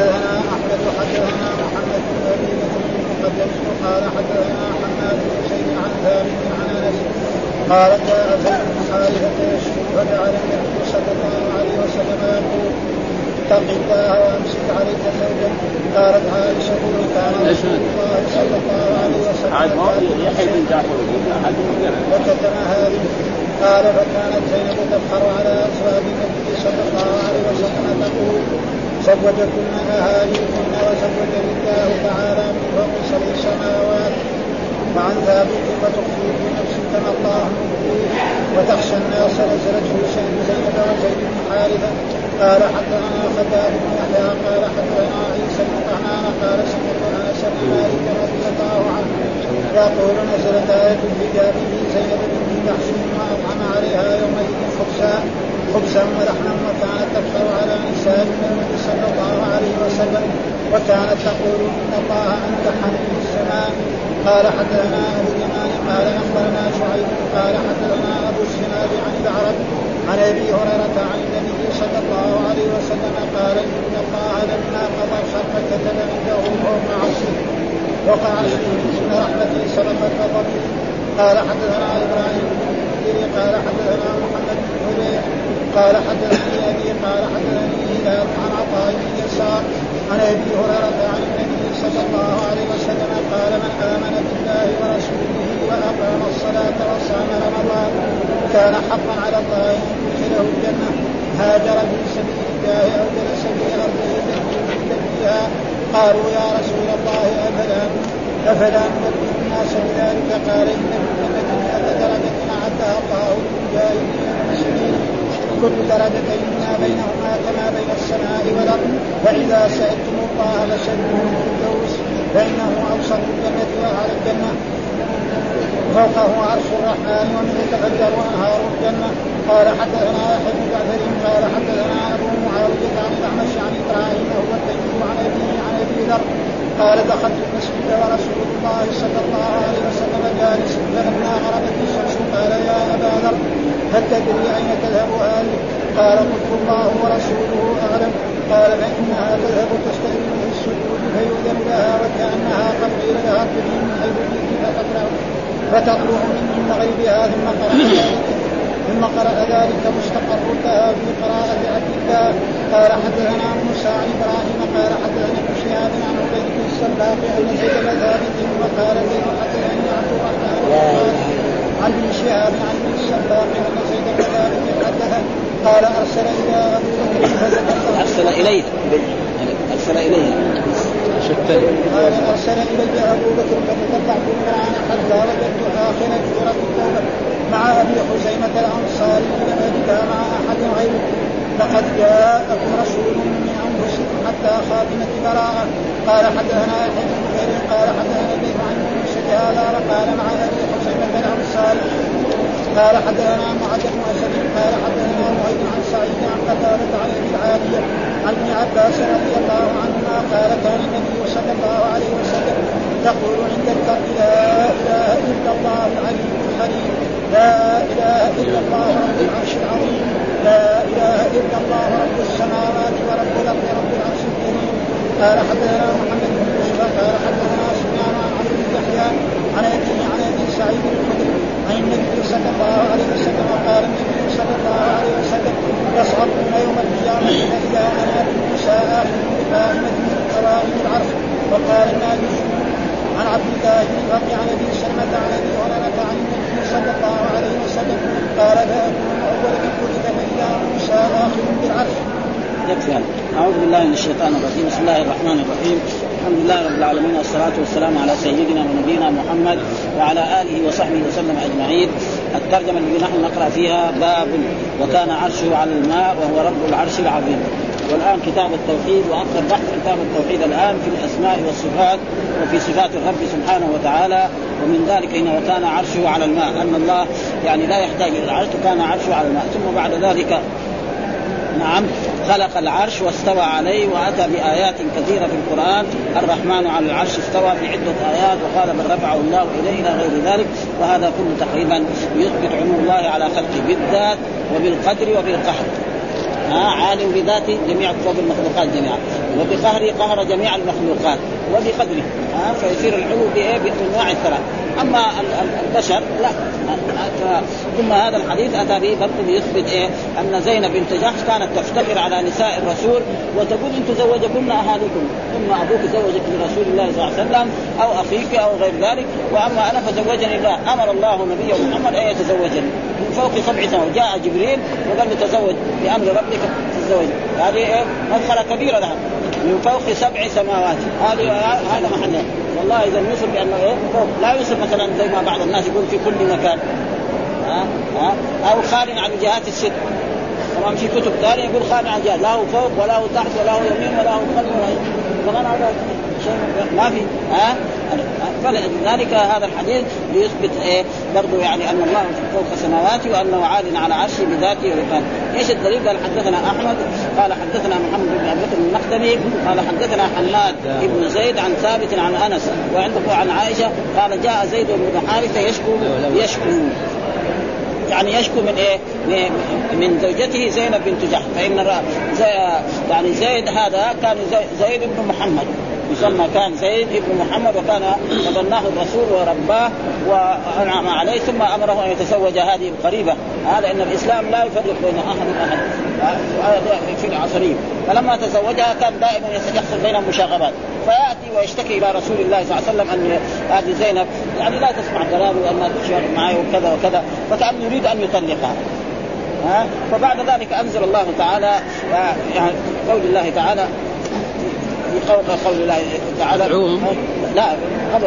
حدثنا احمد حدثنا محمد بن ابي بكر المقدم قال حدثنا حماد بن زيد عن ثابت عن انس قال جاء زيد بن حارثه يشكو فجعل النبي صلى الله عليه وسلم يقول اتق الله وامسك عليك زوجا قالت عائشه كان رسول الله صلى الله عليه وسلم يحيى بن قال فكانت زينب تفخر على ازواج النبي صلى الله عليه وسلم تقول زوجكن اهاليكن وزوجني الله تعالى من فوق سبع سماوات وعن ثابت وتخفي في نفسك ما الله مبديه وتخشى الناس نزلت في شان زينب وزيد بن حارثه قال حدثنا خباب بن يحيى قال حدثنا عيسى بن طهمان قال سمعت انس بن مالك رضي الله عنه يقول نزلت الحجاب في زينب بن جحش وأطعم عليها يومئذ خبزا خبزا ولحما وكانت تفخر على نساء النبي صلى الله عليه وسلم وكانت تقول إن الله امتحني في السماء. قال حدثنا أبو اليمان قال أخبرنا شعيب قال حدثنا أبو الشهاب عن العرب عن أبي هريرة عن النبي صلى الله عليه وسلم قال إن الله لما قضى الخلق كتب عنده فوق عرشه فوق عرشه ان رحمتي سبقت غضبي قال حدثنا إبراهيم بن قال حدثنا محمد بن قال حدثني أبي قال حدثني هلال عن عطاء بن يسار عن أبي هريرة عن النبي صلى الله عليه وسلم قال من آمن بالله ورسوله وأقام الصلاة وصام رمضان كان حقا على الله أن يدخله الجنة هاجر في سبيل الله أو جلس في أرضه فيها قالوا يا رسول الله أفلا أفلا ننبه الناس بذلك؟ قال ان الجنه مئة درجة أعدها الله للمجاهدين كل درجتين ما بينهما كما بين السماء والأرض. فاذا سألتم الله فسلوه الفردوس فإنه اوسط الجنه واعلى الجنة. فوقه عرش الرحمن ومنه تفجر أنهار الجنة. قال حدثنا يحيى بن جعفر قال حدثنا أبو معاوية عن الأعمش عن إبراهيم وهو التيمي عن أبيه عن أبي ذر. قال دخلت المسجد ورسول الله صلى الله عليه وسلم جالس فلما غربت الشمس قال يا أبا ذر هل تدري أين تذهب هذه؟ قال قلت الله ورسوله أعلم. قال فإنها تذهب تستأذن في السجود فيؤذن لها وكأنها قد قيل لها ارجعي من حيث جئت فتطلع فتطلع من مغربها ثم قرأ ثم قرأ ذلك مستقر لها في قراءة عبد الله. قال حدثنا موسى عن إبراهيم قال حدثنا ابن شهاب عن عبيد عن ابن شهاب عن ابن السباق ان زيد بن ثابت حدث قال أرسل إلى ابي بكر أرسل اليه أرسل اليه قال ارسل الي أبو بكر فتتبعت القران حتى وجدت آخر سورة التوبة مع أبي خزيمة الأنصاري لم اجدها مع أحد غيره. لقد جاءكم رسول من أنفسكم حتى خاتمه براءة. قال حدثنا يحيى بن قال حدثنا الليث عن يونس هذا وقال مع ابي حسين الانصاري قال حدثنا معاذ بن أسد. قال حدثنا مهيب عن سعيد عن قتادة عن أبي العالية عن ابن عباس رضي الله عنهما قال كان النبي صلى الله عليه وسلم يقول عند الكرب لا إله إلا الله العلي الحليم. لا إله إلا الله رب العرش العظيم. لا إله إلا الله رب السماوات ورب الأرض رب العرش قال حدثنا محمد بن يوسف قال حدثنا سفيان عن عمرو بن يحيى عن ابي عن ابي سعيد الخدري عن النبي صلى الله عليه وسلم قال النبي صلى الله عليه وسلم يصعدون يوم القيامه فاذا أنا موسى اخر بقائمه من قوائم العرش وقال الناجشون عن عبد الله بن الرب عن ابي سلمه عن ابي هريره عن النبي صلى الله عليه وسلم قال فاكون اول من كتب فاذا موسى اخر بالعرش يكفي هذا أعوذ بالله من الشيطان الرجيم. بسم الله الرحمن الرحيم. الحمد لله رب العالمين والصلاة والسلام على سيدنا ونبينا محمد وعلى آله وصحبه وسلم أجمعين. الترجمة التي نحن نقرأ فيها باب وكان عرشه على الماء وهو رب العرش العظيم. والآن كتاب التوحيد وأكثر بحث كتاب التوحيد الآن في الأسماء والصفات وفي صفات الرب سبحانه وتعالى. ومن ذلك إن وكان عرشه على الماء أن الله يعني لا يحتاج إلى العرش وكان عرشه على الماء. ثم بعد ذلك نعم. خلق العرش واستوى عليه وأتى بآيات كثيرة في القرآن. الرحمن على العرش استوى في عدة آيات وقال بل رفعه الله إليه إلى غير ذلك. وهذا كله تقريبا يثبت علو الله على خلقه بالذات وبالقدر وبالقهر. عالم بذاته جميع فوق المخلوقات جميعا. وبقهره قهر جميع المخلوقات. وبقدره ها فيصير العلو بايه بأنواع الثلاث. أما البشر لا. ثم هذا الحديث أتى به برضه ليثبت إيه؟ أن زينب بنت جحش كانت تفتخر على نساء الرسول وتقول إن تزوجكن اهاليكم اما أبوك زوجك لرسول الله صلى الله عليه وسلم أو أخيك أو غير ذلك. وأما أنا فزوجني الله أمر الله نبيه محمد أن يتزوجني. من فوق سبع سنوات. جاء جبريل وقال له تزوج بأمر ربك تزوج هذه إيه؟ مدخله كبيرة لها. من فوق سبع سماوات. هذه هذا محل. والله إذا يوصف بأنه إيه؟ فوق لا يوصف مثلا زي ما بعض الناس يقول في كل مكان. ها؟ ها؟ أو خال عن جهات الست طبعا في كتب. ثانية يقول خال عن جهات لا هو فوق ولا هو تحت ولا هو يمين ولا هو خلف ولا طبعا هذا ما في ها؟ فلذلك هذا الحديث ليثبت إيه؟ برضه يعني أن الله فوق سماواته وأنه عال على عرشه بذاته وقال إيش الدليل؟ قال حدثنا أحمد قال حدثنا محمد بن ابي بكر المقدمي قال حدثنا حماد بن زيد عن ثابت عن أنس وعنده عن عائشة قال جاء زيد بن حارثة يشكو يشكو. يعني يشكو من إيه؟ من زوجته زينب بنت جحش فإن يعني زيد هذا كان زيد بن محمد. يسمى كان زيد بن محمد وكان تبناه الرسول ورباه وأنعم عليه ثم أمره أن يتزوج هذه القريبة. هذا إن الإسلام لا يفرق بين أحد وأحد. في العصرين فلما تزوجها كان دائما يحصل بينهم مشاغبات فيأتي ويشتكي إلى رسول الله صلى الله عليه وسلم أن هذه زينب يعني لا تسمع كلامي وانها تشعر معي وكذا وكذا فكأن يريد أن يطلقها. ها؟ فبعد ذلك أنزل الله تعالى يعني قول الله تعالى قول قول الله تعالى. لا قبل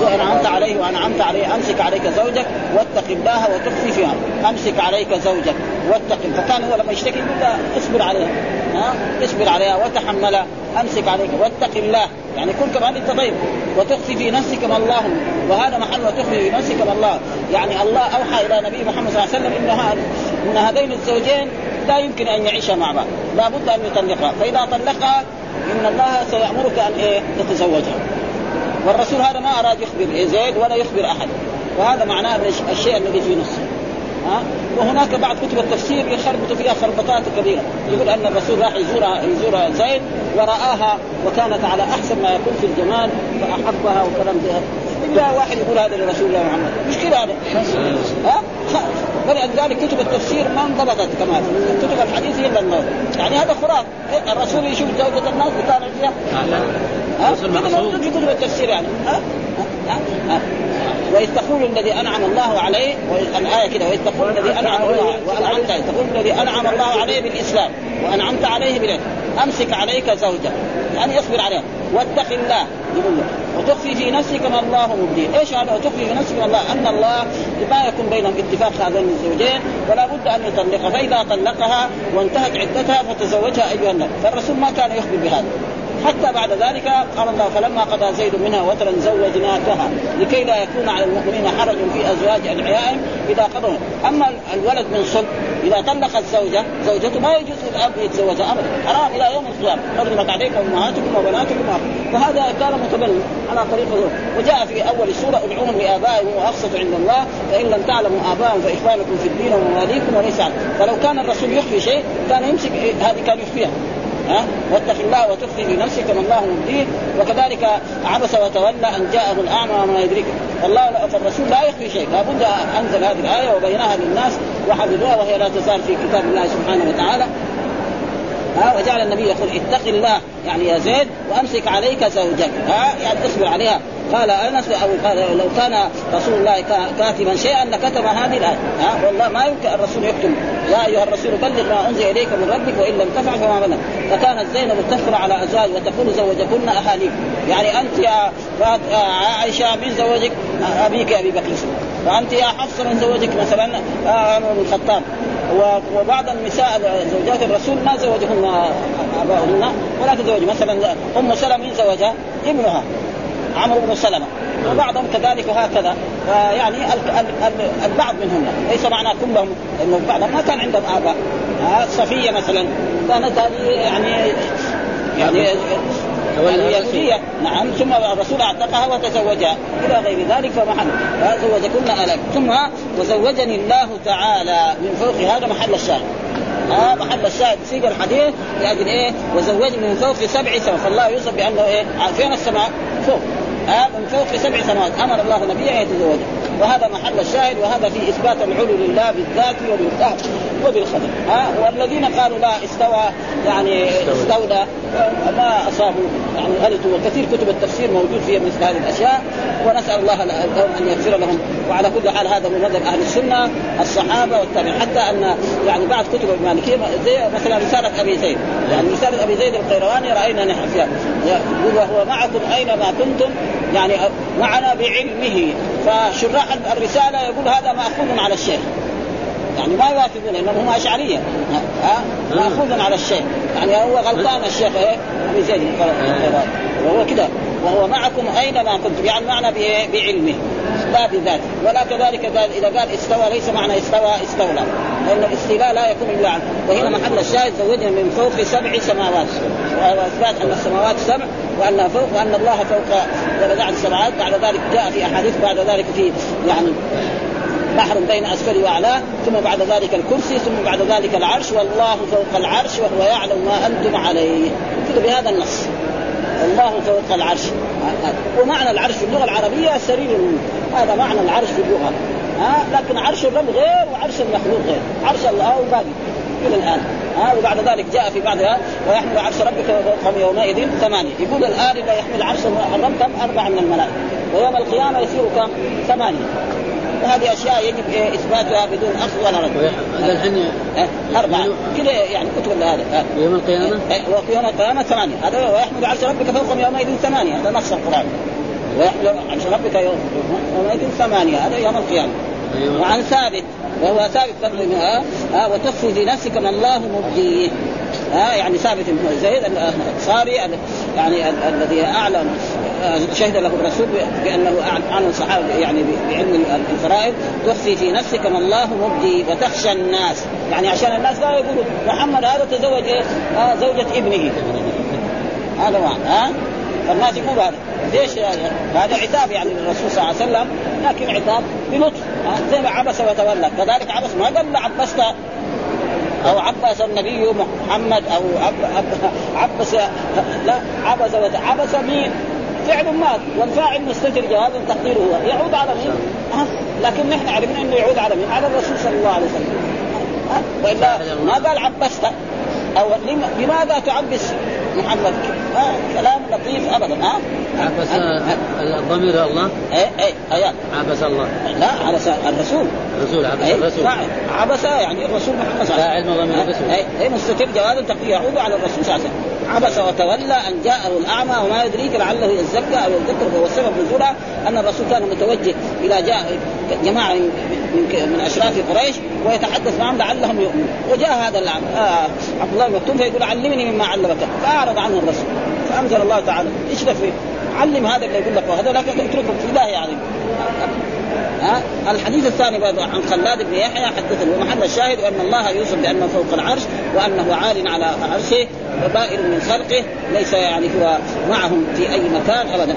وانعمت عليه وانعمت عليه. أمسك عليك زوجك واتق الله وتخفي فيها أمسك عليك زوجك واتق. فكان هو لما يشتكي يقول اصبر عليها. ها؟ اصبر عليها وتحملها. أمسك عليك. واتق الله. يعني كن كمان أنت طيب وتخفي في نفسك ما الله. وهذا محل وتخفي في نفسك ما الله. يعني الله أوحى إلى نبي محمد صلى الله عليه وسلم إن إن هذين الزوجين لا يمكن أن يعيشا مع بعض. لا بد أن يطلقها. فإذا طلقها إن الله سيأمرك أن إيه تتزوجها. والرسول هذا ما أراد يخبر زيد ولا يخبر أحد. وهذا معناه الشيء الذي في نصه. ها؟ وهناك بعض كتب التفسير يخربط فيها خربطات كبيرة. يقول أن الرسول راح يزورها يزورها زيد ورآها وكانت على أحسن ما يكون في الجمال فاحبها وكلام ذي إلا واحد يقول هذا لرسول الله محمد. مش كذا هذا. ها؟ فلذلك كتب التفسير ما انضبطت كمان كتب الحديث هي اللي يعني هذا خراف الرسول يشوف زوجة الناس بتابع فيها. ها؟ في كتب التفسير يعني. ها؟ وإذ تقول الذي أنعم الله عليه الآية كده وإذ تقول الذي أنعم الله وأنعمت تقول الذي أنعم الله عليه بالإسلام وأنعمت عليه بالعلم أمسك عليك زوجك يعني اصبر عليها. واتق الله يقول له. وتخفي في نفسك ما الله مبديه، إيش هذا؟ وتخفي في نفسك ما الله؟ أن الله ما يكون بينهم اتفاق هذين الزوجين ولا بد أن يطلقها، فإذا طلقها وانتهت عدتها فتزوجها أيها النبي، فالرسول ما كان يخبر بهذا، حتى بعد ذلك قال الله فلما قضى زيد منها وترا زوجناكها لكي لا يكون على المؤمنين حرج في أزواج أدعيائهم إذا قضوا. أما الولد من صلب إذا طلق الزوجه زوجته ما يجوز للاب يتزوجها ابدا. حرام إلى يوم القيامة. حرمت عليكم أمهاتكم وبناتكم. فهذا كان متبني على طريق وجاء في أول السوره ادعوهم لآبائهم وأقسطوا عند الله فإن لم تعلموا ابائهم فإخوانكم في الدين ومواليكم وليس فلو كان الرسول يخفي شيء كان يمسك هذه كان يخفيها. واتق الله وتخفي في نفسك ما الله مبديه وكذلك عبس وتولى أن جاءه الأعمى وما يدرك والله فالرسول لا يخفي شيء. لابد أنزل هذه الآية وبينها للناس وحفظوها وهي لا تزال في كتاب الله سبحانه وتعالى. ها وجعل النبي يقول اتق الله يعني يا زيد وأمسك عليك زوجك. ها يعني اصبر عليها. قال أنس أو قال لو كان رسول الله كاتبا شيئا لكتب هذه الآية. ها والله ما يمكن الرسول يكتب يا أيها الرسول بلغ ما أنزل إليك من ربك وإن لم تفعل فما بلغ. فكانت زينب تفخر على أزواج وتقول زوجكن اهاليكم يعني أنت يا عائشة من زوجك أبيك أبي بكر. وأنت يا حفصة من زوجك مثلا عمر بن الخطاب. وبعض النساء زوجات الرسول ما زوجهن آباؤهن ولا تزوج. مثلا أم سلمة زوجها ابنها عمرو بن سلمة. وبعضهم كذلك وهكذا. يعني البعض منهم ليس معنى كلهم انه بعضهم ما كان عندهم آباء. صفية مثلا. كانت هذه يعني يعني نعم ثم الرسول أعتقها وتزوجها. إلى غير ذلك فمحل. فزوجكن ألك. ثم وزوجني الله تعالى. من فوق هذا محل الشاهد. ها محل الشاهد. سيق الحديث لأجل إيه؟ وزوجني من فوق سبع سماوات. فالله يوصف بأنه إيه؟ فين السماء. فوق. ها من فوق سبع سماوات. أمر الله نبيه يتزوجه. وهذا محل الشاهد وهذا في إثبات العلو لله بالذات وبالذات وبالخبر. ها؟ والذين قالوا لا استوى يعني استولى ما أصابوا يعني غلطوا. وكثير كتب التفسير موجود فيها مثل هذه الأشياء ونسأل الله لهم أن يغفر لهم. وعلى كل حال هذا هو مذهب أهل السنة الصحابة والتابعين. حتى أن يعني بعض كتب المالكية زي مثلا رسالة أبي زيد. يعني رسالة أبي زيد القيرواني رأينا نحن فيها. يقول وهو معكم أينما كنتم يعني معنا بعلمه. فشراح الرسالة يقول هذا مأخوذ على الشيخ. يعني ما يوافقون لأنهم هم أشعرية. ها؟ مأخوذ على الشيخ. يعني هو غلطان الشيخ إيه؟ أبي زيد. وهو كذا وهو معكم أينما كنتم. يعني معنى بعلمه. لا بذاته ولا كذلك قال إذا قال استوى ليس معنى استوى استولى. لأن الاستيلاء لا يكون إلا عنه. وهنا محل الشاهد زوجنا من فوق سبع سماوات. وهذا اثبات ان السماوات سبع وانها فوق وأن الله فوق درجات السماوات بعد ذلك جاء في أحاديث بعد ذلك في يعني بحر بين اسفل وأعلاه. ثم بعد ذلك الكرسي ثم بعد ذلك العرش. والله فوق العرش وهو يعلم ما أنتم عليه. كده بهذا النص. الله فوق العرش. ومعنى العرش في اللغة العربية سرير. هذا معنى العرش في اللغة. ها؟ لكن عرش الرب غير وعرش المخلوق غير. عرش الله باقي إلى الآن. ها وبعد ذلك جاء في بعضها ويحمل عرش ربك فوقهم يومئذ ثمانية. يقول الآن إذا يحمل عرش الرب كم؟ أربعة من الملائكة. ويوم القيامة يصير كم؟ ثمانية. وهذه أشياء يجب إيه إثباتها بدون أخذ ولا رد. الحين إيه أربعة. كذا يعني كتب هذا يوم القيامة؟ إيه ويوم القيامة ثمانية. هذا ويحمل عرش ربك فوقهم يومئذ ثمانية. هذا نص القرآن. ويحمل عرش ربك يومئذ ثمانية. هذا يوم القيامة. وعن ثابت وهو ثابت برضه ها ها وتخفي في نفسك ما الله مبديه. ها يعني ثابت بن زيد الأنصاري يعني الذي أعلن شهد له الرسول بأنه اعلن الصحابه يعني بعلم الفرائض تخفي في نفسك ما الله مبدي وتخشى الناس. يعني عشان الناس لا يقولوا محمد هذا تزوج إيه؟ آه زوجة ابنه. هذا معنى ها فالناس يقولوا هذا. ليش هذا عتاب يعني للرسول صلى الله عليه وسلم لكن عتاب بلطف. زي ما عبس وتولى كذلك عبس ما قال عبست أو عبس النبي محمد أو عبس لا عبس عبس مين؟ فعل مات والفاعل مستتر جواب تقديره هو يعود على مين؟ لكن نحن عرفنا إنه يعود على مين؟ على الرسول صلى الله عليه وسلم؟ وإلا ما قال عبست أو لماذا تعبس محمد؟ آه كلام لطيف ابدا ها آه؟ عبس الضمير الله؟ إيه إيه ايات عبس الله لا عبس الرسول الرسول عبس أيه؟ الرسول عبس يعني الرسول محمد صلى الله عليه وسلم ضمير الرسول إيه إيه مستتر جواب يعود على الرسول صلى الله عليه وسلم عبس وتولى أن جاءه الأعمى وما يدريك لعله يزكى أو يذكر فهو السبب نزولها أن الرسول كان متوجه إلى جاء جماعة من من أشراف قريش ويتحدث معهم لعلهم يؤمنون. وجاء هذا الأعمى آه الله المكتوم فيقول علمني مما علمك. فأعرض عنه الرسول. فانزل الله تعالى. فيه؟ علم هذا اللي يقول لك وهذا لكن اتركه في الله يعني. ها؟ الحديث الثاني عن خلاد بن يحيى حدثني ومحل الشاهد أن الله يوصف بأنه فوق العرش وأنه عال على عرشه وبائر من خلقه ليس يعني هو معهم في أي مكان ابدا.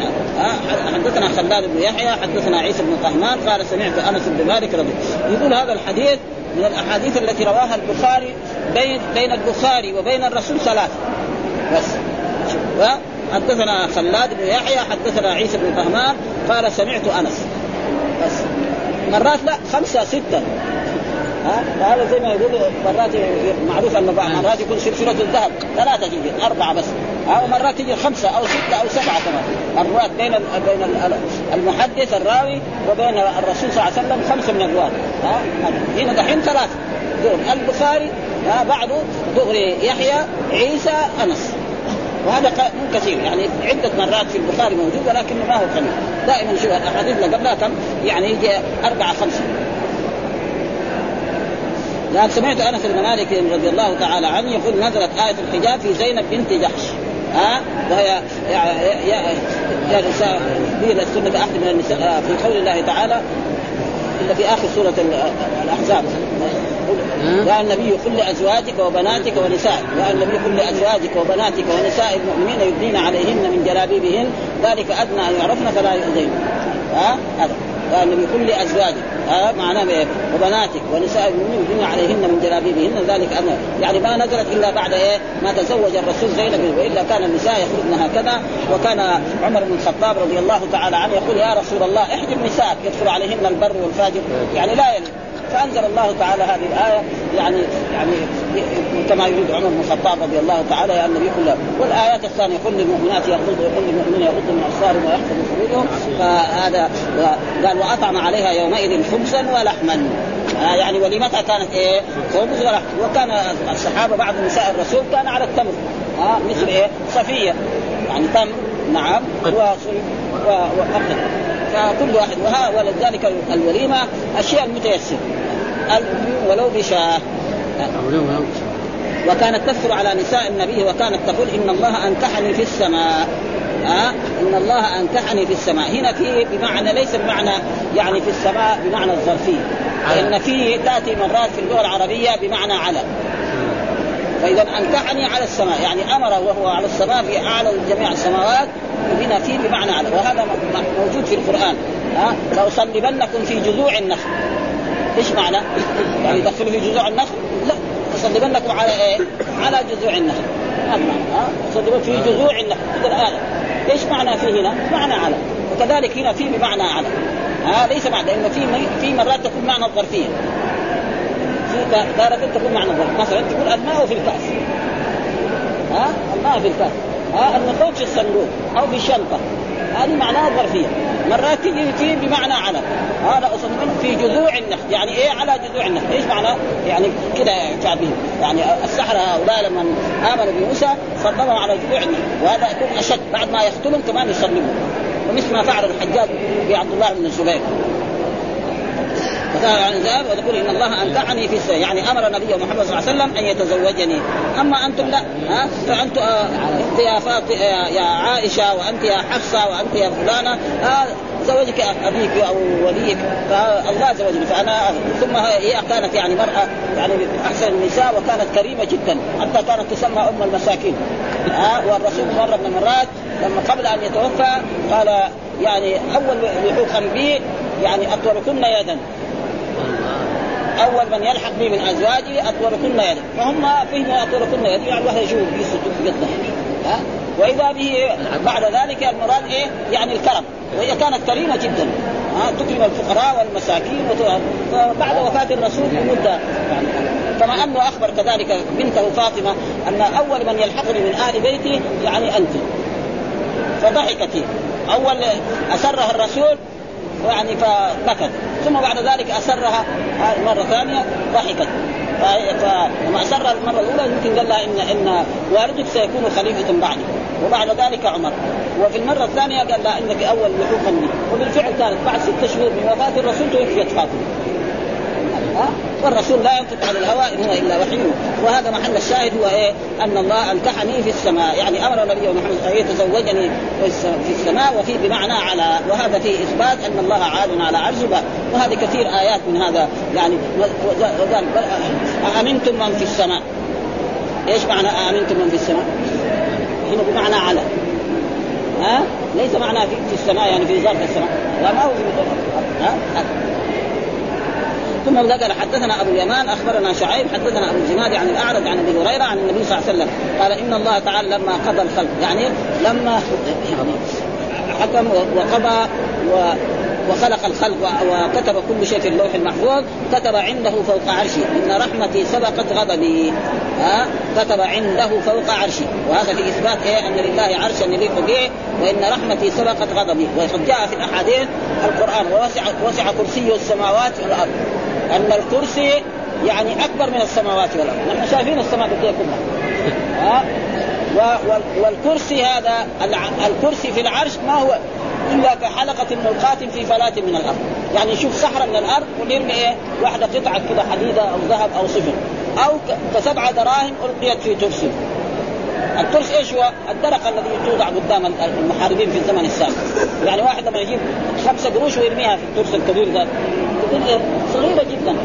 حدثنا خلاد بن يحيى حدثنا عيسى بن طهمان قال سمعت أنس بن مالك رضي يقول هذا الحديث من الأحاديث التي رواها البخاري بين بين البخاري وبين الرسول ثلاث بس. حدثنا خلاد بن يحيى حدثنا عيسى بن طهمان قال سمعت أنس. مرات لا خمسة ستة. ها؟ فهذا زي ما يقول مرات معروف أن مرات يكون سلسله الذهب ثلاثة تجي أربعة بس. أو مرات تجي خمسة أو ستة أو سبعة كمان. الرواه بين بين المحدث الراوي وبين الرسول صلى الله عليه وسلم خمسة من الرواة. ها؟ هنا دحين ثلاثة. دول البخاري بعده دغري يحيى عيسى أنس. وهذا مو كثير. يعني عدة مرات في البخاري موجود ولكنه ما هو كثير دائما شوف الأحاديث اللي قبلها كم يعني يجي أربعة خمسة. لأن سمعت أنس بن مالك رضي الله تعالى عنه يقول نزلت آية الحجاب في زينب بنت جحش. ها؟ وهي يا يا نساء السنة أحد من النساء في قول الله تعالى إلا في آخر سورة الأحزاب. يا النبي قل لازواجك وبناتك ونسائك يا النبي قل لازواجك وبناتك ونساء المؤمنين يبدين عليهن من جلابيبهن ذلك أدنى أن يعرفن فلا يؤذين. ها؟ هذا. النبي قل لازواجك ها؟ معناه إيه وبناتك ونساء المؤمنين يدين عليهن من جلابيبهن ذلك أمر يعني ما نزلت إلا بعد إيه؟ ما تزوج الرسول زينب وإلا كان النساء يخرجن هكذا وكان عمر بن الخطاب رضي الله تعالى عنه يقول يا رسول الله احجب نساء يدخل عليهن البر والفاجر. يعني لا يلي. فأنزل الله تعالى هذه الآية يعني يعني كما يريد عمر بن الخطاب رضي الله تعالى يا النبي كله والآيات الثانية كل المؤمنات يغضض وكل المؤمنين يغضوا من أبصارهم ويحفظوا فروجهم فهذا قال وأطعم عليها يومئذ خبزا ولحما. آه يعني ولمتى كانت إيه؟ خبز ولحم. وكان الصحابة بعض نساء الرسول كان على التمر. آه مثل إيه؟ صفية. يعني تمر نعم وأقل فكل واحد وها ولذلك الوليمة الشيء المتيسر ولو بشاة. وكانت تكثر على نساء النبي وكانت تقول إن الله أنكحني في السماء. ها إن الله أنكحني في السماء. هنا في بمعنى ليس بمعنى يعني في السماء بمعنى الظرفية. لأن في تأتي مرات في اللغة العربية بمعنى على. فإذا أنكحني على السماء يعني أمر وهو على السماء في أعلى جميع السماوات هنا في بمعنى على. وهذا موجود في القرآن. ها لأصلبنكم في جذوع النخل. إيش معنى؟ يعني يدخلوا في جذوع النخل؟ لا تصلبنكم على إيه؟ على جذوع النخل. هذا معنى في جذوع النخل. هذا الآية إيش معنى في هنا؟ معنى على وكذلك هنا في بمعنى على ها؟ ليس معنى لأن في في مرات تكون معنى الظرفية. في تارة تكون معنى الظرف. مثلا تقول الماء في الكأس ها؟ الماء في الكأس ها؟ النقود في الصندوق أو في الشنطة. هذه معناها ظرفية. مرات تجي بمعنى على هذا أصلا في جذوع النخل. يعني إيه على جذوع النخل؟ إيش معنى؟ يعني كده شعبهم يعني السحرة هؤلاء لما آمنوا بموسى صدموا على جذوع النخل. وهذا يكون أشد. بعد ما يقتلهم كمان يصلبوا ومثل ما فعل الحجاج بعبد الله بن الزبير. عن ذهب وتقول إن الله انكعني في السنة يعني أمر النبي محمد صلى الله عليه وسلم أن يتزوجني. أما أنتم لا ها؟ فانت آه أنت يا فاطمة يا عائشة وأنت يا حفصة وأنت يا فلانة. آه زوجك أبيك أو وليك. فالله زوجني فأنا ثم هي كانت يعني مرأة يعني أحسن النساء وكانت كريمة جدا. حتى كانت تسمى أم المساكين. والرسول مرة من المرات لما قبل أن يتوفى قال يعني أول لحوقا بي يعني أطولكن يدا. أول من يلحق بي من أزواجي أطولكن يدا. فهم فهم أطولكن يدا يعني واحد يشوف في يده ها؟ وإذا به بعد ذلك المراد إيه؟ يعني الكرم. وهي كانت كريمة جدا. ها؟ تكرم الفقراء والمساكين فبعد وفاة الرسول بمده يعني كما أنه أخبر كذلك بنته فاطمة أن أول من يلحقني من آل بيتي يعني أنت. فضحكت أول أسرها الرسول يعني فبكت ثم بعد ذلك أسرها مرة ثانية ضحكت. فلما أسرها المرة الأولى يمكن قال لها ان إن والدك سيكون خليفة بعدي وبعد ذلك عمر. وفي المرة الثانية قال لها إنك أول لحوقا وبالفعل كانت بعد ست شهور من وفاة الرسول توفيت فاطمة. ها؟ والرسول لا ينطق عن الهوى إن هو إلا وحي. وهذا محل الشاهد هو إيه؟ أن الله انكحني في السماء. يعني أمر النبي محمد ان يتزوجني في السماء وفي بمعنى على وهذا فيه إثبات أن الله عال على عرشه. وهذه كثير آيات من هذا. يعني وقال آمنتم من في السماء. إيش معنى آمنتم من في السماء؟ هنا بمعنى على. ها؟ ليس معنى في, في السماء يعني في ظرف السماء. لا ما هو في ها؟ ثم ذكر حدثنا أبو اليمان أخبرنا شعيب حدثنا أبو الزناد عن الأعرج عن أبي هريرة عن النبي صلى الله عليه وسلم قال إن الله تعالى لما قضى الخلق يعني لما يعني حكم وقضى وخلق الخلق وكتب كل شيء في اللوح المحفوظ كتب عنده فوق عرشه. إن رحمتي سبقت غضبي. ها؟ كتب عنده فوق عرشه. وهذا في إثبات إيه؟ أن لله عرشا يليق به وإن رحمتي سبقت غضبي. وقد جاء في الأحاديث القرآن ووسع وسع كرسيه السماوات والأرض. أن الكرسي يعني أكبر من السماوات والأرض. نحن شايفين السماء كلها. ها؟ والكرسي هذا الكرسي في العرش ما هو؟ إلا كحلقه ملقاة في فلاة من الأرض، يعني يشوف صحراء من الأرض ونرمي إيه؟ واحدة قطعة كده حديدة أو ذهب أو صفر، أو كسبع دراهم ألقيت في ترس. الترس إيش هو؟ الدرق الذي توضع قدام المحاربين في الزمن السابق. يعني واحد لما يجيب خمسة قروش ويرميها في الترس الكبير تكون إيه؟ صغيرة جدا.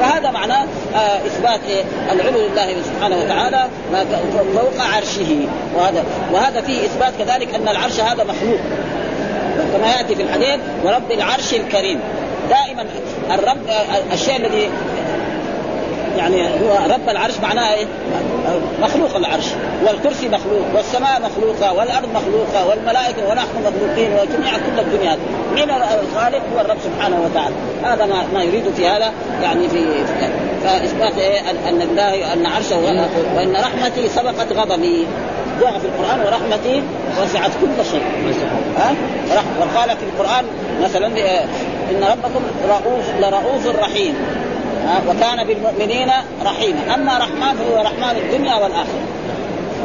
فهذا معناه آه إثبات إيه؟ العلو لله سبحانه وتعالى فوق عرشه وهذا وهذا فيه إثبات كذلك أن العرش هذا مخلوق كما يأتي في الحديث ورب العرش الكريم. دائما الرب الشيء الذي يعني هو رب العرش معناه إيه؟ مخلوق العرش. والكرسي مخلوق والسماء مخلوقة والأرض مخلوقة والملائكة ونحن مخلوقين وجميع كل الدنيا. من الخالق هو الرب سبحانه وتعالى. هذا ما, ما يريد في هذا يعني في, فاثبات إيه؟ أن الله أن عرشه وأن رحمتي سبقت غضبي. جاء في القرآن ورحمتي وسعت كل شيء. ها؟ وقال في القرآن مثلا إن ربكم رؤوف لرؤوف رحيم. وكان بالمؤمنين رحيما أما رحمن فهو رحمن الدنيا والآخرة.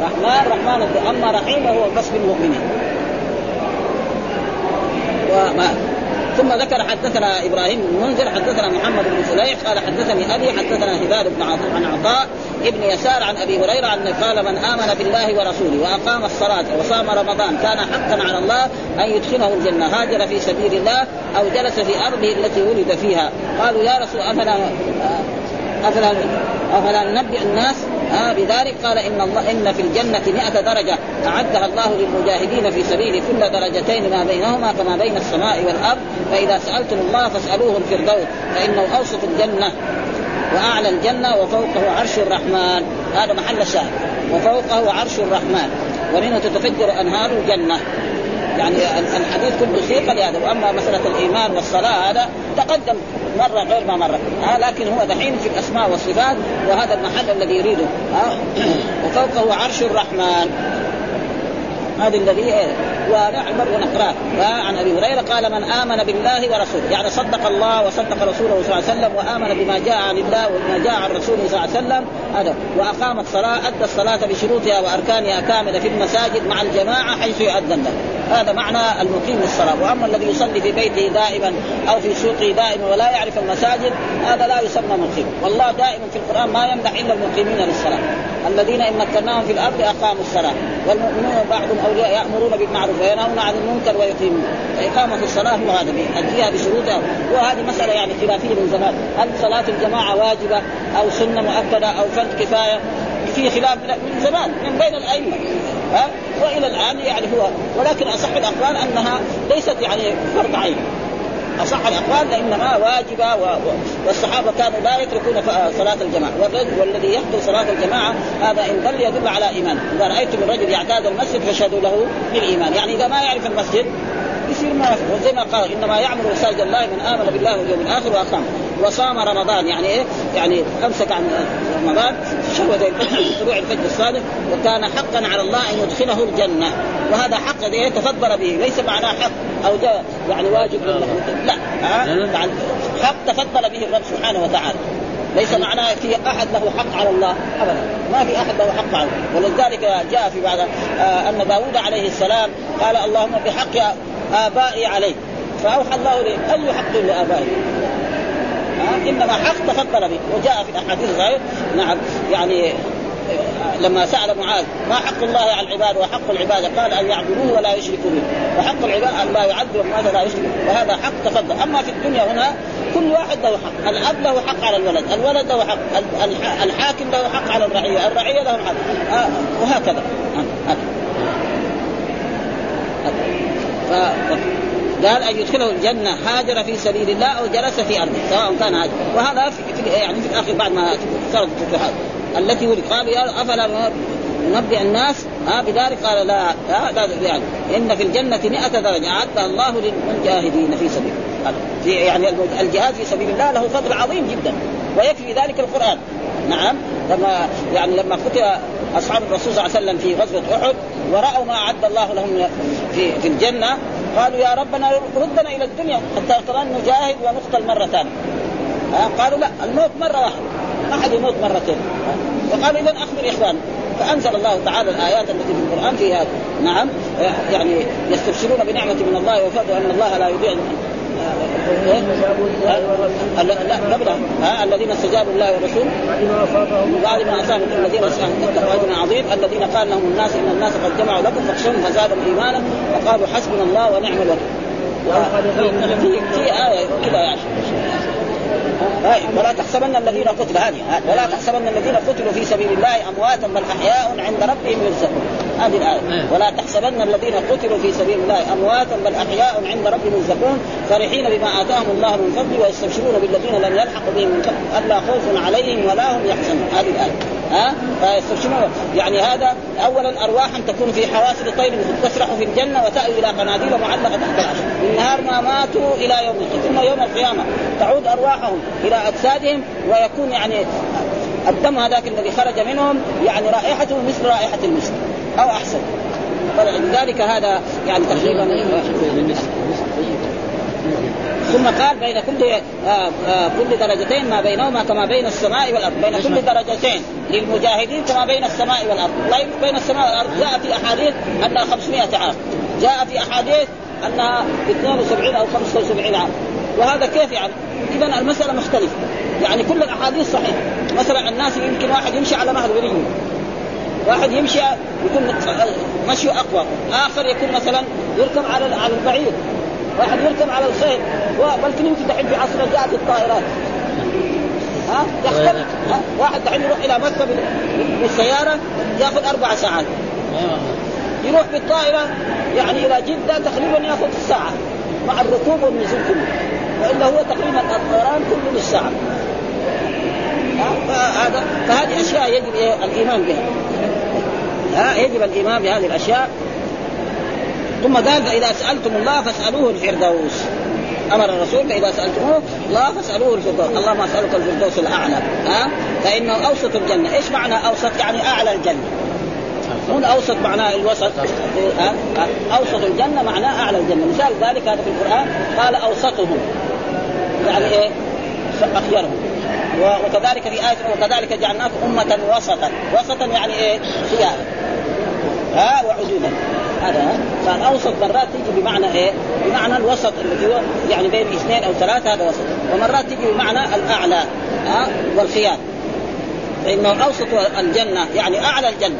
رحمن رحمن الدنيا أما رحيم فهو بس بالمؤمنين. وما ثم ذكر حدثنا إبراهيم بن منذر حدثنا محمد بن فليح قال حدثني أبي حدثنا هبال بن عن عطاء ابن يسار عن أبي هريرة أن قال من آمن بالله ورسوله وأقام الصلاة وصام رمضان كان حقا على الله أن يدخله الجنة هاجر في سبيل الله أو جلس في أرضه التي ولد فيها. قالوا يا رسول أفلا افلا أفلا ننبئ الناس؟ آه بذلك قال إن الله إن في الجنة 100 درجة. أعدها الله للمجاهدين في سبيله كل درجتين ما بينهما كما بين السماء والأرض. فإذا سألتم الله فاسألوه الفردوس فإنه أوسط الجنة وأعلى الجنة وفوقه عرش الرحمن. هذا محل الشاهد. وفوقه عرش الرحمن. ومنه تتفجر أنهار الجنة. يعني الحديث كله سيق لهذا وأما مسألة الإيمان والصلاة هذا تقدم مرة غير ما مرة. آه لكن هو دحين في الأسماء والصفات وهذا المحل الذي يريده. آه وفوقه عرش الرحمن. هذا الذي؟ ونعمر ونقراه. عن أبي هريرة قال من آمن بالله ورسوله. يعني صدق الله وصدق رسوله صلى الله عليه وسلم وآمن بما جاء عن الله وبما جاء عن رسوله صلى الله عليه وسلم هذا. وأقام الصلاة أدى الصلاة بشروطها وأركانها كاملة في المساجد مع الجماعة حيث يؤذن له. هذا معنى المقيم للصلاة. وأما الذي يصلي في بيته دائما أو في سوقه دائما ولا يعرف المساجد هذا لا يسمى مقيم. والله دائما في القرآن ما يمدح إلا المقيمين للصلاة. الذين إن مكناهم في الأرض أقاموا الصلاة. والمؤمنون بعضهم اولياء يأمرون بالمعروف وينهون عن المنكر ويقيمون. فإقامة الصلاة هو هذا. يؤديها بشروطها وهذه مسألة يعني خلافية من زمان. هل صلاة الجماعة واجبة أو سنة مؤكدة أو فرض كفاية؟ في خلاف من زمان من بين الأئمة. ها؟ وإلى الآن يعني هو. ولكن أصح الأقوال أنها ليست يعني فرض عين. أصح الأقوال لانما واجبة و... والصحابة كانوا لا يتركون صلاة الجماعة. والذي يحضر صلاة الجماعة هذا إن دل يدل على إيمان. إذا رأيتم الرجل يعتاد المسجد فاشهدوا له بالإيمان. يعني إذا ما يعرف المسجد يصير ما وزي ما قال إنما يعمر مساجد الله من آمن بالله واليوم الآخر وأقام. وصام رمضان. يعني إيه؟ يعني أمسك عن رمضان. شهوة طلوع الفجر الصادق وكان حقا على الله أن يدخله الجنة. وهذا حق إيه تفضل به ليس معناه حق أو جاء يعني واجب لا ها؟ حق تفضل به الرب سبحانه وتعالى. ليس معناه في أحد له حق على الله ابدا. ما في أحد له حق على الله. ولذلك جاء في بعض آه أن داوود عليه السلام قال اللهم بحق آبائي عليك فأوحى الله لي أي حق لآبائي؟ آه إنما حق تفضل به. وجاء في الاحاديث الصحيحه نعم. يعني لما سأل معاذ ما حق الله على العباد وحق العباد؟ قال أن يعبدوه ولا يشركوا به. وحق العباد أن لا يعذب ماذا لا يشرك وهذا حق تفضل أما في الدنيا هنا كل واحد له حق. الأب له حق على الولد الولد له حق الحاكم له حق على الرعية الرعية له حق. آه وهكذا. آه. قال أن يدخله الجنة هاجر في سبيل الله أو جلس في أرضه سواء كان هاجر وهذا في, يعني في الآخر بعد ما صارت الفتوحات. التي ولد. قال يا أفلا ننبئ الناس؟ ها بذلك قال لا لا, لا يعني إن في الجنة 100 درجة. اعدها الله للمجاهدين في سبيل في يعني الجهاد في سبيل الله له فضل عظيم جدا. ويكفي ذلك القرآن. نعم. لما يعني لما قتل أصحاب الرسول صلى الله عليه وسلم في غزوة أحد ورأوا ما أعد الله لهم في في الجنة قالوا يا ربنا ردنا إلى الدنيا حتى كمان نجاهد ونقتل مره ثانية. قالوا لا الموت مرة واحدة. ما حد يموت مرتين فقالوا اذا أخبر اخوانك فأنزل الله تعالى الآيات التي في القرآن في هذا نعم يعني يستبشرون بنعمة من الله وفضل أن الله لا يضيع لا الذين استجابوا الله والرسول بعد ما أصابهم الذين اتقوا اجر عظيم الذين قال لهم الناس إن الناس قد جمعوا لكم فاخشوهم فزادهم إيمانا وقالوا حسبنا الله ونعم الوكيل. في في آية كذا يعني. ولا تحسبن الذين قتلوا هذه ولا تحسبن الذين قتلوا في سبيل الله أمواتا بل أحياء عند ربهم يرزقون. هذه الآية. إيه. ولا تحسبن الذين قتلوا في سبيل الله أمواتا بل أحياء عند ربهم يرزقون فرحين بما آتاهم الله من فضله ويستبشرون بالذين لم يلحقوا بهم من خلف ألا خوف عليهم ولا هم يحزنون. هذه الآية. ها؟ فيستبشرون. يعني هذا اولا ارواحا تكون في حواسب طير تسرح في الجنة وتأوي إلى قناديل معلقة تحت العرش. من نهار ما ماتوا إلى يوم ثم يوم القيامة تعود أرواحهم إلى أجسادهم ويكون يعني الدم هذاك الذي خرج منهم يعني رائحته مثل رائحة المسك. أو أحسن. فلذلك هذا يعني تقريبا. ثم قال بين كل آه آه كل درجتين ما بينهما كما بين السماء والأرض. بين كل درجتين للمجاهدين كما بين السماء والأرض. طيب بين السماء والأرض. جاء في احاديث أنها 500 عام. جاء في احاديث انها 72 أو 75 عام. وهذا كيف يعني؟ اذا المسألة مختلفة. يعني كل الأحاديث صحيحة. مثلا الناس يمكن واحد يمشي على نهر بريم واحد يمشي يكون مشي أقوى. آخر يكون مثلا يركب على على البعير. واحد يركب على الخيل. بل يمكن دحين في عصر جاءت الطائرات. ها؟ يختلف ها؟ واحد دحين يروح إلى مكه بالسياره يأخذ أربع ساعات. يروح بالطائرة يعني إلى جدة تقريبا يأخذ ساعة. مع الركوب والنزول كله. وإلا هو تقريبا الطيران كله نص فهذه أشياء يجب الإيمان بها. ها؟ يجب الإيمان بهذه الأشياء. ثم قال فإذا سألتم الله فاسألوه الفردوس. أمر الرسول فإذا سألتموه الله فاسألوه الفردوس. اللهم أسألك الفردوس الأعلى. ها؟ فإنه أوسط الجنة. إيش معنى أوسط؟ يعني أعلى الجنة. مو الاوسط معناه الوسط؟ أوسط الجنة معناه أعلى الجنة. مثال ذلك هذا في القرآن. قال أوسطهم. يعني إيه؟ أخيرهم. وكذلك في آية وكذلك جعلناكم أمة وسطا. وسطا يعني إيه؟ خيار ها؟ وعدودا هذا فالأوسط مرات تيجي بمعنى إيه؟ بمعنى الوسط الذي هو يعني بين اثنين أو ثلاثة هذا وسط، ومرات تيجي بمعنى الأعلى ها؟ والخيار. فانه اوسط الجنه يعني أعلى الجنة.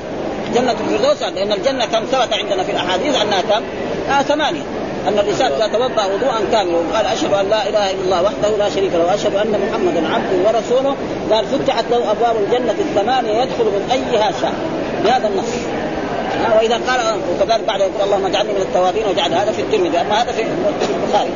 جنة الفردوس لأن الجنة كم ثبت عندنا في الأحاديث أنها كم؟ آه ثمانية. أن الإنسان إذا توضأ وضوءا كاملا. وقال أشهد أن لا إله إلا الله وحده لا شريك له وأشهد أن محمدا عبده ورسوله. قال فتحت له أبواب الجنة الثمانية يدخل من أيها شاء. بهذا النص. وإذا قال وكذلك بعد يقول اللهم اجعلني من التوابين واجعل هذا في الترمذي. أما هذا في البخاري.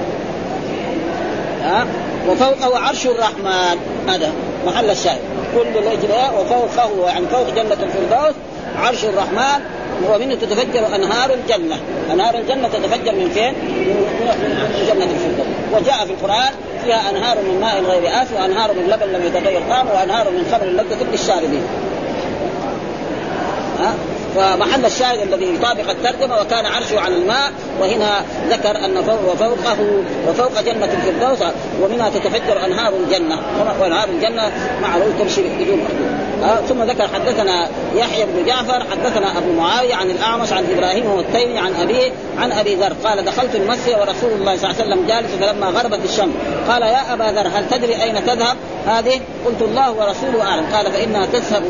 ها وفوقه عرش الرحمن. هذا محل الشاهد. كل الاجراء وفوقه يعني فوق جنة الفردوس عرش الرحمن. ومنه تتفجر أنهار الجنة، أنهار الجنة تتفجر من فين؟ من جنة الفردوس، وجاء في القرآن فيها أنهار من ماء غير آسف وأنهار من لبن لم يتغير طعمه وأنهار من خمر لذة للشاربين. ها؟ فمحل الشاهد الذي يطابق الترجمة وكان عرشه على الماء وهنا ذكر أن فوق وفوقه وفوق جنة الفردوس ومنها تتفجر أنهار الجنة وانهار الجنة معروف تمشي بدون آه ثم ذكر حدثنا يحيى بن جعفر حدثنا أبو معاوية عن الأعمش عن إبراهيم والتيمي عن أبيه عن أبي ذر. قال دخلت المسجد ورسول الله صلى الله عليه وسلم جالس فلما غربت الشمس. قال يا أبا ذر هل تدري أين تذهب؟ هذه قلت الله ورسوله أعلم. قال فإنها تذهب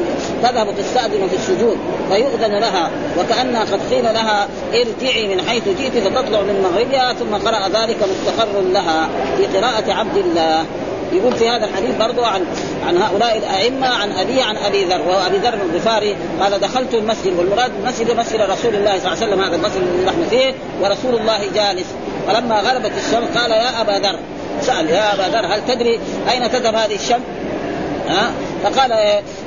تذهب تستأذن في السجود فيؤذن لها وكانها قد قيل لها ارجعي من حيث جئت فتطلع من مغربها. ثم قرأ ذلك مستقر لها في قراءة عبد الله. يقول في هذا الحديث برضو عن عن هؤلاء الأئمة عن أبي عن أبي ذر وهو أبي ذر الغفاري. قال دخلت المسجد والمراد المسجد مسجد رسول الله صلى الله عليه وسلم هذا المسجد الذي نحن فيه ورسول الله جالس. فلما غربت الشمس قال يا أبا ذر. سأل يا أبا ذر هل تدري أين تذهب هذه الشمس؟ ها؟ فقال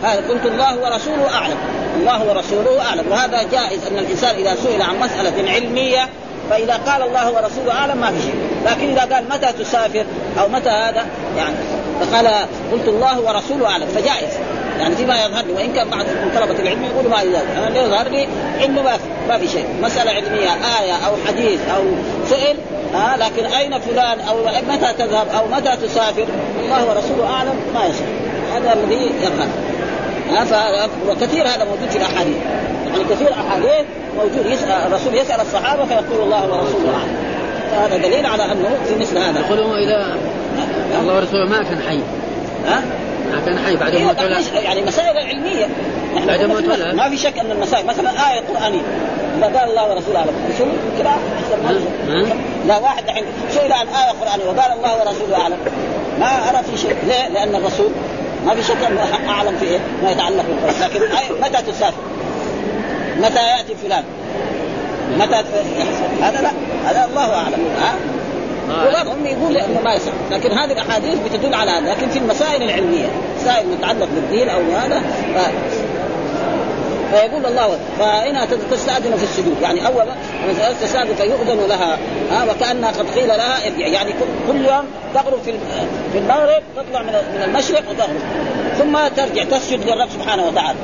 هذا قلت الله ورسوله أعلم. الله ورسوله أعلم. وهذا جائز أن الإنسان إذا سئل عن مسألة علمية فإذا قال الله ورسوله أعلم ما في شيء لكن إذا قال متى تسافر أو متى هذا يعني فقال قلت الله ورسوله أعلم فجائز. يعني فيما يظهر لي وإن كان بعض من طلبة العلم يقولوا ما يظهر. أنا اللي يظهر لي إنه ما في ما في شيء. مسألة علمية آية أو حديث أو سئل ها لكن أين فلان؟ أو متى تذهب؟ أو متى تسافر؟ الله ورسوله أعلم ما يصح هذا الذي يظهر. وكثير هذا موجود في الأحاديث. يعني كثير أحاديث موجود يسال الرسول يسأل الصحابة فيقول الله ورسوله أعلم. فهذا دليل على أنه في مثل هذا. يقولوا اذا الله ورسوله ما كان حي. ها؟ ما كان حي بعد إيه ما تولى يعني مسائل علمية. بعد ما قلنا تولى. ما في شك أن المسائل مثلا آية قرآنية. إذا قال الله ورسوله أعلم. شو كذا أحسن. لا واحد الحين. سئل عن إيه قرآنية؟ وقال الله ورسوله أعلم. ما أرى في شيء. ليه؟ لأن الرسول ما في شك أنه أعلم في إيه؟ ما يتعلق بالقرآن. لكن آية متى تسافر؟ متى يأتي فلان؟ متى هذا لا. هذا الله أعلم. ها؟ وبعضهم يقول أنه ما يصح لكن هذه الأحاديث بتدل على هذا. لكن في المسائل العلمية مسائل متعلق بالدين أو هذا. فيقول الله فإنها تستأذن في السجود. يعني أول تستأذن فيؤذن لها ها وكأنها قد قيل لها يعني كل يوم تغرب في في المغرب تطلع من من المشرق وتغرب. ثم ترجع تسجد للرب سبحانه وتعالى.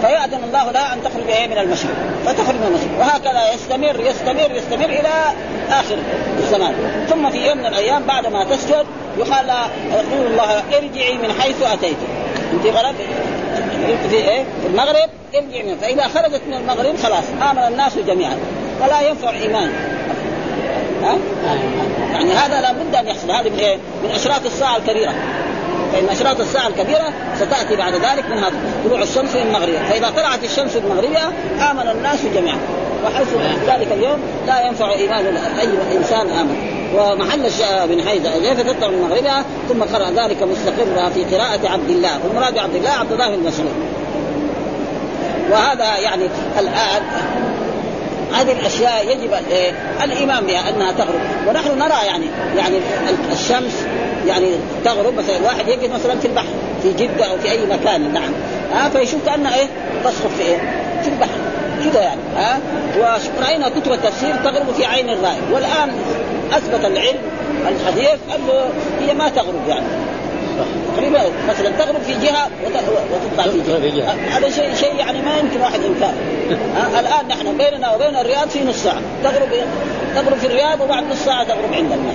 فيأذن الله لها أن تخرج من المشرق. فتخرج من المشرق. وهكذا يستمر يستمر يستمر إلى آخر الزمان. ثم في يوم من الأيام بعد ما تسجد يقال يقول الله ارجعي من حيث أتيت. أنت غرب في إيه؟ المغرب ارجع منه فإذا خرجت من المغرب خلاص آمن الناس جميعا. ولا ينفع إيمان. ها؟ يعني هذا لابد أن يحصل. هذه من إيه؟ من أشراط الساعة الكبيرة. فإن أشراط الساعة الكبيرة ستأتي بعد ذلك منها طلوع الشمس من المغربية فإذا طلعت الشمس المغربية آمن الناس جميعا. وحيث ذلك اليوم لا ينفع إيمان أي إنسان آمن. ومحل بن حيزة كيف تطلع من مغربها؟ ثم قرأ ذلك مستقرا في قراءة عبد الله. والمراد عبد الله عبد الله بن مسعود. وهذا يعني الآن هذه الأشياء يجب الإيمان بها أنها تغرب. ونحن نرى يعني يعني الشمس يعني تغرب. مثلا واحد يجد مثلا في البحر في جدة أو في أي مكان. نعم. ها فيشوف كانها إيه تسقط في إيه في البحر. كذا يعني ها؟ وراينا كتب التفسير تغرب في عين الرائي والآن أثبت العلم الحديث أنه هي ما تغرب يعني. تقريبا مثلا تغرب في جهة وتطلع في جهة. هذا شيء شيء يعني ما يمكن واحد انكار الآن نحن بيننا وبين الرياض في نص ساعة. تغرب تغرب في الرياض وبعد نص ساعة تغرب عندنا.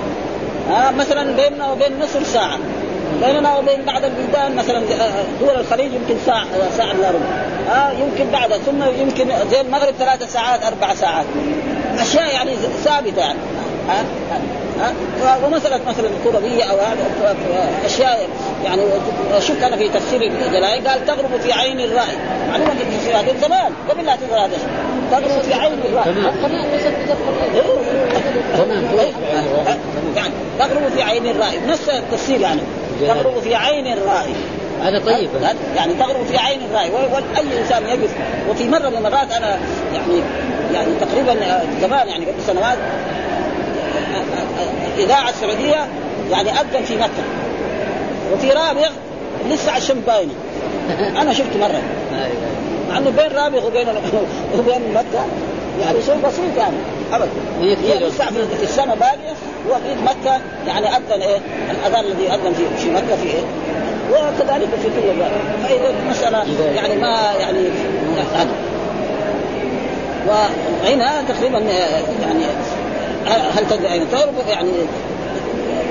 ها؟ مثلا بيننا وبين مصر ساعة. بيننا وبين بعض البلدان مثلا دول الخليج يمكن ساعة ساعة إلا ربع. آه يمكن بعد ثم يمكن زي المغرب ثلاثة ساعات أربع ساعات. أشياء يعني ثابتة يعني. ها ها ومسألة مثلا الكروبية أو هذا أشياء يعني شفت أنا في تفسير الجلائي قال تغرب في عين الرأي. معلومة في التفسير هذا زمان قبل لا تظهر هذا تغرب في عين الرأي. يعني تغرب في عين الرأي. نفس التفسير يعني. تغرب في عين الرأي. هذا طيب. يعني تغرب في عين الرأي. واي إنسان يقف وفي مرة من المرات أنا يعني يعني تقريبا زمان يعني قبل سنوات الاذاعه السعودية يعني اذن في مكة. وفي رابغ لسه الشمس باينه أنا شفت مرة. مع إنه بين رابغ وبين وبين مكة. يعني شيء بسيط يعني. ابدا. هي لسه في السنة باقية. وفي مكة يعني أذن إيه؟ الأذان الذي أذن في في مكة في إيه؟ وكذلك في كل البلد فإذا المساله يعني ما يعني هذا وهنا تقريبا يعني هل تدري أين تغرب يعني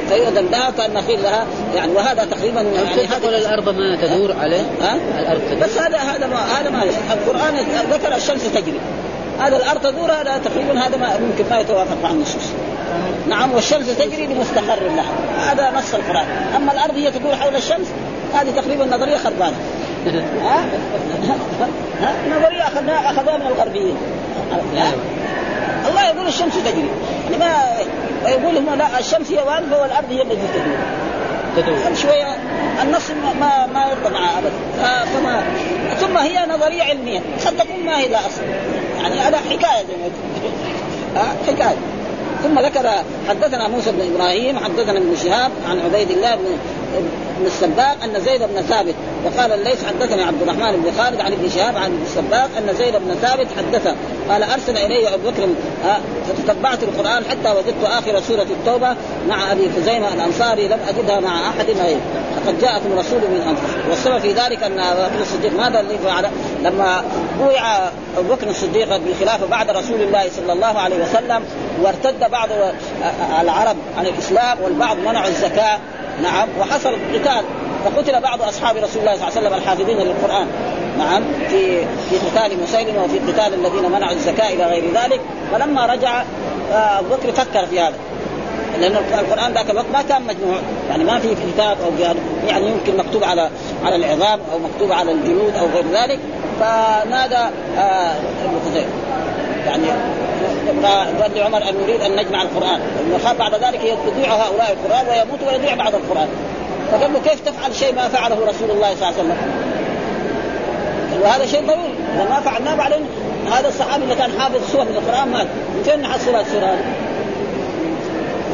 فيؤذن لها فالنخيل لها يعني وهذا تقريبا يعني هذا الأرض ما تدور عليه؟ ها؟ الأرض تدور. بس هذا هذا ما هذا ما القرآن ذكر الشمس تجري. هذا الأرض تدور هذا تقريبا هذا ما ممكن ما يتوافق مع النصوص. نعم والشمس تجري لمستقر لها. هذا نص القرآن. أما الأرض هي تدور حول الشمس هذه تقريبا نظرية خربانة. ها؟ ها؟ نظرية اخذناها أخذوها من الغربيين. الله يقول الشمس تجري. يعني ما ويقول هم لا الشمس هي واقفة والأرض هي التي تدور. تدور شوية النص ما ما يرضى معه ابدا. فما ثم هي نظرية علمية. قد تكون ما هي لا اصل يعني هذا حكاية زي ما حكاية. ثم ذكر حدثنا موسى بن إبراهيم حدثنا ابن شهاب عن عبيد الله بن بن السباق أن زيد بن ثابت وقال الليث حدثني عبد الرحمن بن خالد عن ابن شهاب عن ابن السباق أن زيد بن ثابت حدثه قال أرسل إلي أبو بكر فتتبعت القرآن حتى وجدت آخر سورة التوبة مع أبي خزيمة الأنصاري لم أجدها مع أحد غيره فقد جاءكم رسول من أنفسكم والسبب في ذلك أن أبو الصديق ماذا الذي فعل؟ لما بويع ابو بكر الصديق بالخلافة بعد رسول الله صلى الله عليه وسلم وارتد بعض العرب عن الإسلام والبعض منعوا الزكاة. نعم وحصل قتال فقتل بعض أصحاب رسول الله صلى الله عليه وسلم الحافظين للقرآن. نعم في في قتال مسيلمه وفي قتال الذين منعوا الزكاة إلى غير ذلك. فلما رجع ابو بكر فكر في هذا. لأن القرآن ذاك الوقت ما كان مجموع. يعني ما في كتاب أو يعني يمكن مكتوب على على العظام أو مكتوب على الجلود أو غير ذلك. فنادى آه يعني قال لعمر أن نريد أن نجمع القرآن. لأنه خاف بعد ذلك يضيع هؤلاء القرآن ويموت ويضيع بعض القرآن. فقال له كيف تفعل شيء ما فعله رسول الله صلى الله عليه وسلم؟ وهذا شيء ضروري إذا ما فعلناه بعدين هذا الصحابي اللي كان حافظ سور من القرآن مات. فين نحصل السور هذه؟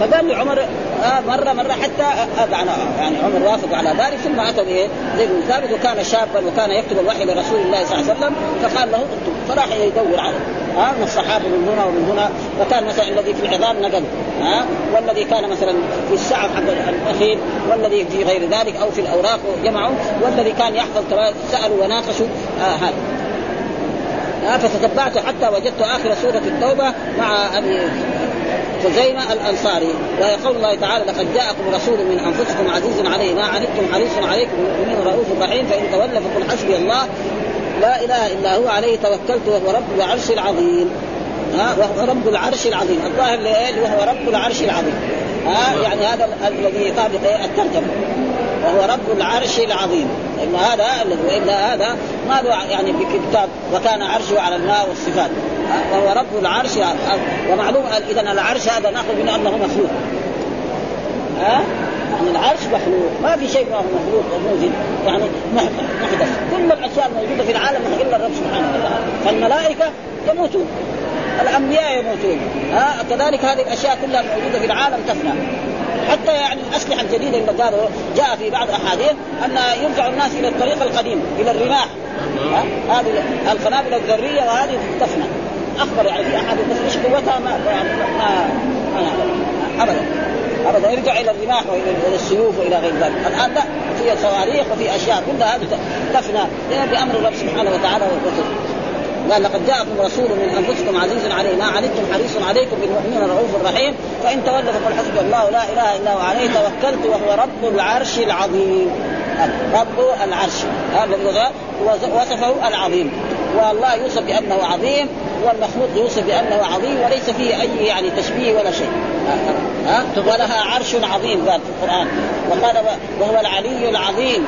فقال لعمر آه مرة مرة حتى آه يعني يعني عمر وافق على ذلك ثم أتى بايه؟ زيد بن ثابت وكان شابا وكان يكتب الوحي لرسول الله صلى الله عليه وسلم فقال له اكتب فراح يدور عليه. ها من الصحابة من هنا ومن هنا. فكان مثلا الذي في العظام نقل ها والذي كان مثلا في السعف حق الأخير والذي في غير ذلك أو في الأوراق جمعوا والذي كان يحفظ سألوا وناقشوا آه هذا. آه حتى وجدت آخر سورة التوبة مع أبي خزيمة الأنصاري. وهي قول الله تعالى لقد جاءكم رسول من أنفسكم عزيز عليه ما عنتم حريص عليكم بالمؤمنين رؤوف رحيم فإن تولى فقل حسبي الله. لا إله إلا هو عليه توكلت وهو رب العرش العظيم. ها وهو رب العرش العظيم. الظاهر وهو رب العرش العظيم. ها يعني هذا الذي يطابق الترجمة. وهو رب العرش العظيم. إن هذا والا هذا ما له يعني في كتاب وكان عرشه على الماء والصفات. وهو رب العرش. ومعلوم إذا العرش هذا نأخذ منه أنه مخلوق. ها؟ يعني العرش مخلوق. ما في شيء ما هو مخلوق موجود. يعني محدث. كل الأشياء الموجودة في العالم إلا الرب سبحانه وتعالى. فالملائكة يموتون. الأنبياء يموتون. ها؟ كذلك هذه الأشياء كلها الموجودة في العالم تفنى. حتى يعني الاسلحه الجديده اللي قالوا جاء في بعض الأحاديث أن يرجع الناس إلى الطريق القديم إلى الرماح. هذه القنابل الذرية وهذه تفنى. أخبر يعني في احاديث بس إيش قوتها ما يعني ما, ابدا. ابدا. يرجع إلى الرماح وإلى السيوف وإلى غير ذلك. الآن لا في صواريخ وفي أشياء. كلها هذه تفنى. بأمر الرب سبحانه وتعالى والرسل قال لقد جاءكم رسول من أنفسكم عزيز عليه ما عنتم حريص عليكم بالمؤمنين رؤوف رحيم. فإن تولوا فقل حسبي الله لا إله إلا هو عليه توكلت وهو رب العرش العظيم. رب العرش. هذا وصفه العظيم. والله يوصف بأنه عظيم والمخلوق يوصف بأنه عظيم وليس فيه أي يعني تشبيه ولا شيء. ها؟ ولها عرش عظيم قال في القرآن. وقال وهو العلي العظيم.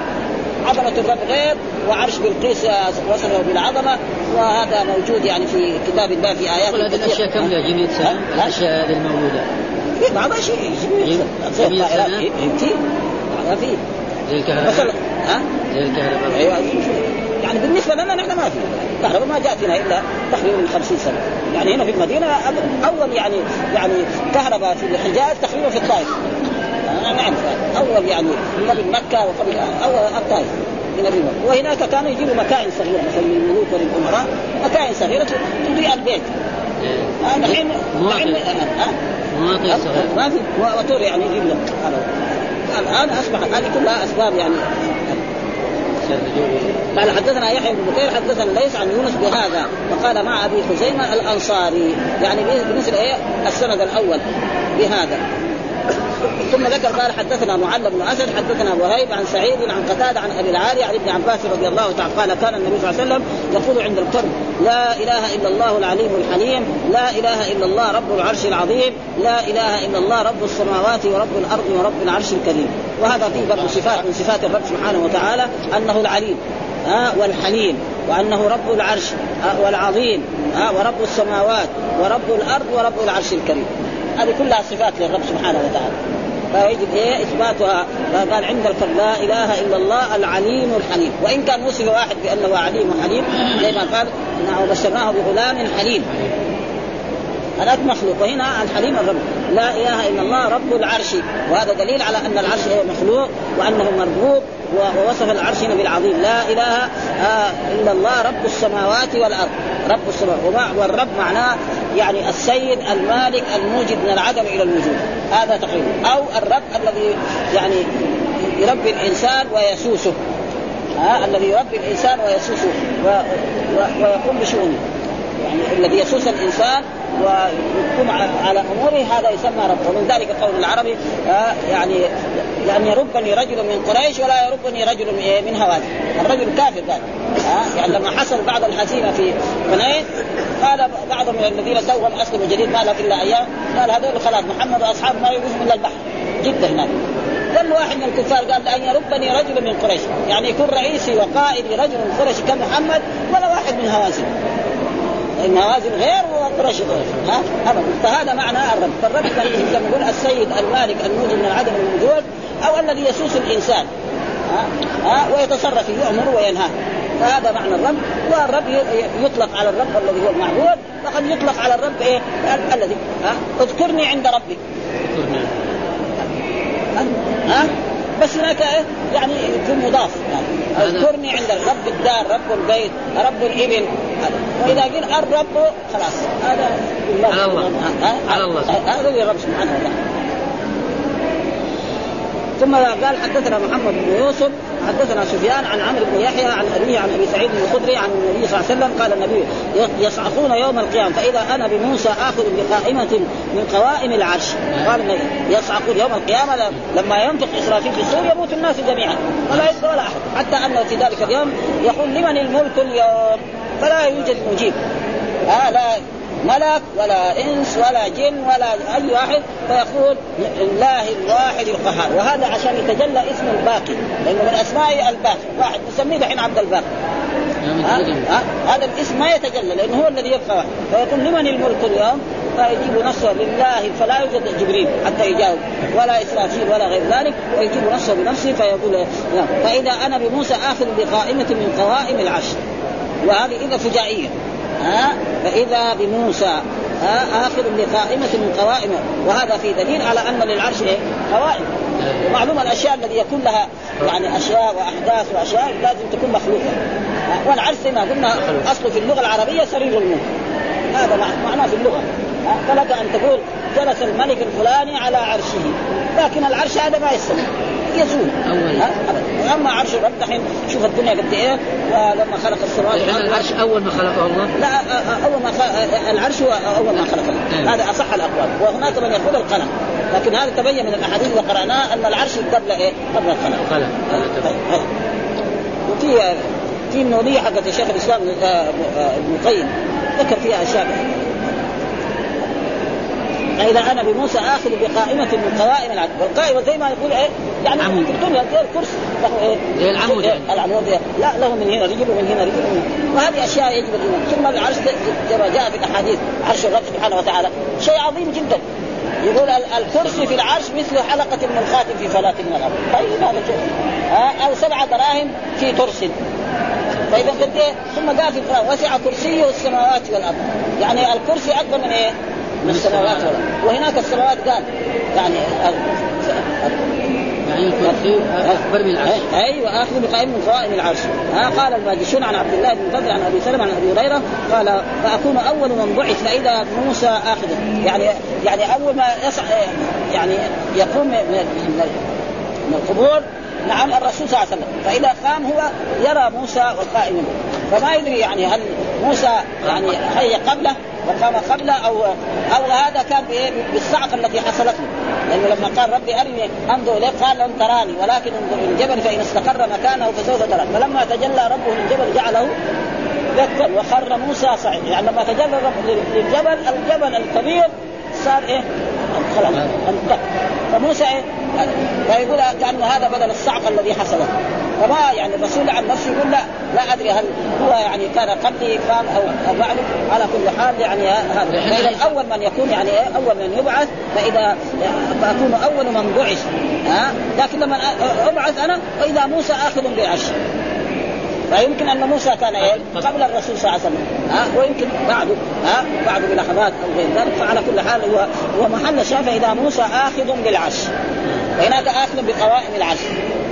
عظمة الرب غير وعرش بلقيس وصفه بالعظمة. وهذا موجود يعني في كتاب الله في آيات هذه الأشياء كم لها جميع سنة؟ الأشياء هذه الموجودة. بعضها شيء جميع سنة في بعضها في زي الكهرباء. ها؟ زي الكهرباء. أيوه. يعني بالنسبة لنا نحن ما في الكهرباء ما جاءت هنا إلا تقريبا من 50 سنة. يعني هنا في المدينة أول يعني يعني كهرباء في الحجاز تقريبا في الطائف. أنا نعرف أول يعني قبل مكة وقبل أول الطائف من الربا وهناك كانوا يجيبوا مكائن صغيرة مثلا للملوك وللامراء مكائن صغيرة تضيء البيت. دحين دحين مواطن. صغيرة ما في. موتور يعني يجيب لك الآن أصبحت هذه كلها أسباب يعني قال حدثنا يحيى بن بكير حدثنا ليس عن يونس بهذا وقال مع أبي خزيمة الأنصاري يعني بمثل إيه؟ السند الأول بهذا. ثم ذكر قال حدثنا معل بن أسد حدثنا وهيب عن سعيد عن قتادة عن أبي العالي عن ابن عباس رضي الله تعالى قال كان النبي صلى الله عليه وسلم يقول عند القرب لا إله إلا الله العليم الحليم لا إله إلا الله رب العرش العظيم لا إله إلا الله رب السماوات ورب الأرض ورب العرش الكريم. وهذا فيه برضه صفات من صفات الرب سبحانه وتعالى أنه العليم ها والحليم وأنه رب العرش والعظيم ها ورب السماوات ورب الأرض ورب العرش الكريم. هذه كلها صفات للرب سبحانه وتعالى. فيجب إيه؟ إثباتها. قال عند الفرد لا إله إلا الله العليم الحليم. وإن كان وصف واحد بأنه عليم وحليم زي ما قال وبشرناه بغلام حليم. هذاك مخلوق وهنا الحليم الرب. لا إله إلا الله رب العرش. وهذا دليل على أن العرش مخلوق وأنه مربوب ووصف العرش بالعظيم لا إله آه إلا الله رب السماوات والأرض. رب السماوات والرب معناه يعني السيد المالك الموجد من العدم إلى الوجود. هذا تقريبا. أو الرب الذي يعني يربي الإنسان ويسوسه. ها الذي يربي الإنسان ويسوسه و... و... ويقوم بشؤونه. يعني الذي يسوس الإنسان ويحكم على اموره هذا يسمى رب ومن ذلك قول العربي آه يعني لأن يربني رجل من قريش ولا يربني رجل من هوازن الرجل كافر قال آه يعني لما حصل بعض الحزيمه في بنين قال بعض من الذين توهم أسلموا جديد ما لهم إلا أيام قال هذول خلاص محمد واصحابه ما يوقفوا الا البحر. جده هناك. قال واحد من الكفار قال لأن يربني رجل من قريش. يعني يكون رئيسي وقائدي رجل من قريش كمحمد ولا واحد من هوازن. ان هوازن غير وقريش غير ها؟ ابدا. فهذا معنى الرب فالرب لما نقول السيد المالك الموجد من العدم الوجود أو الذي يسوس الإنسان ها؟ ها؟ ويتصرف يؤمر وينهى. فهذا معنى الرب والرب يطلق على الرب الذي هو المعبود. وقد يطلق على الرب إيه؟ ال- الذي ها؟ اذكرني عند ربك ها؟ بس هناك إيه؟ يعني يكون مضاف. يعني اذكرني عند رب الدار رب البيت رب الابن واذا قيل الرب خلاص. هذا على الله. على الله. هذا للرب سبحانه وتعالى. ثم قال حدثنا محمد بن يوسف حدثنا سفيان عن عمرو بن يحيى عن أبيه عن أبي سعيد الخدري عن النبي صلى الله عليه وسلم قال النبي يصعقون يوم القيامة فإذا أنا بموسى آخذ بقائمة من قوائم العرش. قال النبي يصعقون يوم القيامة لما ينطق إسرافيل في الصور يموت الناس جميعا. ولا يبقى ولا أحد. حتى انه في ذلك اليوم يقول لمن الملك اليوم؟ فلا يوجد مجيب. ها لا ملك ولا إنس ولا جن ولا أي واحد فيقول لله الواحد القهار. وهذا عشان يتجلى اسم الباقي لأنه من أسماء الباقي. واحد نسميه دحين عبد الباقي؟ هذا الاسم ما يتجلى لأنه هو الذي يبقى فيقول لمن الملك اليوم؟ فيجيب نفسه لله فلا يوجد جبريل حتى يجاوب ولا إسرافيل ولا غير ذلك ويجيب نفسه بنفسه فيقول. فإذا أنا بموسى آخذ بقائمه من قوائم العرش. وهذه إذا فجائيه ها؟ فإذا بموسى ها؟ آخر بقائمه من قوائم وهذا في دليل على أن للعرش إيه؟ قوائم. ومعلوم الأشياء التي يكون لها يعني أشياء وأحداث وأشياء لازم تكون مخلوقة. ها؟ والعرش ما قلنا أصله في اللغة العربية سرير الملك هذا مع- معناه في اللغة. ها؟ فلك أن تقول جلس الملك الفلاني على عرشه. لكن العرش هذا ما يستمر. يزول؟ أبداً. أما عرش الرب دحين شوف الدنيا قد إيه ولما خلق السماوات والارض العرش أول ما خلقه الله لا أول ما خلق العرش هو أول ما خلق الله. أيوة. هذا أصح الأقوال وهناك من يقول القلم لكن هذا تبين من الأحاديث اللي قراناها أن العرش قبل إيه؟ قبل القلم قلم. طيب، طيب. وفي في النونية حقت شيخ الإسلام آه، آه، ابن القيم ذكر فيها أشياء فاذا أنا بموسى آخذ بقائمة من قوائم العدل والقائمه زي ما يقول إيه يعني عمود. زي الكرسي له إيه زي العمود إيه؟ يعني. العمود إيه؟ لا له من هنا رجل ومن هنا رجل ومن هنا. وهذه أشياء يجب الايمان ثم العرش زي ما جاء في الأحاديث عرش الرب سبحانه وتعالى شيء عظيم جدا يقول ال- الكرسي في العرش مثل حلقة من الخاتم في فلاة من الأرض طيب هذا شيء؟ أو سبع دراهم في ترس فإذا قد إيه ثم قال في القرآن وسع كرسيه السماوات والأرض يعني الكرسي أكبر من إيه؟ من السماوات والأرض وهناك السماوات قال يعني يعني أكبر من العرش. أيوه اخذ بقائم من قوائم العرش. ها قال الماجشون عن عبد الله بن فضل عن أبي سلمة عن أبي هريرة قال فأكون أول من بعث فاذا موسى اخذه يعني يعني أول ما يصع يعني يقوم من من من القبور نعم الرسول صلى الله عليه وسلم. فإذا قام هو يرى موسى والقائم فما يدري يعني هل موسى يعني حي قبله وقام قبله أو أو هذا كان؟ بالصعقه التي حصلت له لأنه لما قال ربي أرني أنظر إليك قال لن تراني ولكن انظر إلى الجبل فإن استقر مكانه فسوف تراني فلما تجلى ربه للجبل جعله دكا وخر موسى صعيد يعني لما تجلى الرب للجبل الجبل الكبير صار إيه؟ خلاص فموسى إيه؟ فيقول كان هذا بدل الصعقه الذي حصلت فما يعني الرسول عن نفسه يقول لا لا أدري هل هو يعني كان قبلي قام أو بعده. على كل حال يعني هذا فإذا اول من يكون يعني إيه أول من يبعث فإذا فأكون أول من بعث. ها؟ لكن لما أبعث أنا واذا موسى آخذ بالعرش فيمكن أن موسى كان إيه قبل الرسول صلى الله عليه وسلم. ها؟ ويمكن بعده. ها؟ بعده بلحظات أو غير ذلك. فعلى كل حال هو هو محل الشافع إذا موسى آخذ بالعرش. وهناك آخذ بقوائم العرش.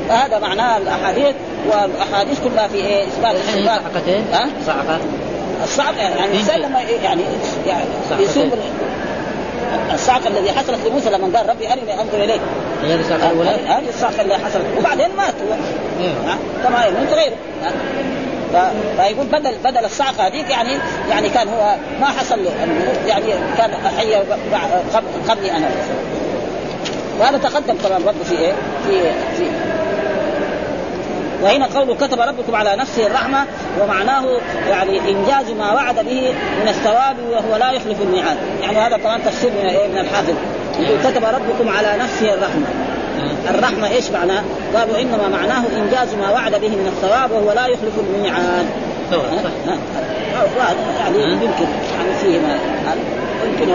فهذا معناه الأحاديث والأحاديث كلها في إيه؟ إثبات الحين اثبات صعقتين ها؟ صعقة الصعب يعني الانسان لما يعني يعني. يصيب الصعقه الذي حصلت لموسى لما قال ربي أرني أنظر إليك. هي الصعقة الأولى هذه الصعقه اللي حصلت. وبعدين مات هو إيه. كما يموت غيره. فيقول بدل بدل الصعقه هذيك يعني يعني كان هو ما حصل له. يعني كان حي قبلي أنا. وهذا تقدم كمان برضه في إيه؟ في في وهنا قوله كتب ربكم على نفسه الرحمة ومعناه يعني إنجاز ما وعد به من الثواب وهو لا يخلف الميعاد، يعني هذا كمان تفسير من؟ من الحافظ كتب ربكم على نفسه الرحمة الرحمة إيش معناه؟ قالوا إنما معناه إنجاز ما وعد به من الثواب وهو لا يخلف الميعاد. يعني؟ يمكن يعني فيه ما يمكن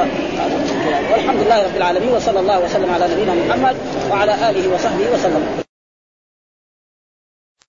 والحمد لله رب العالمين وصلى الله وسلم على نبينا محمد وعلى آله وصحبه وسلم.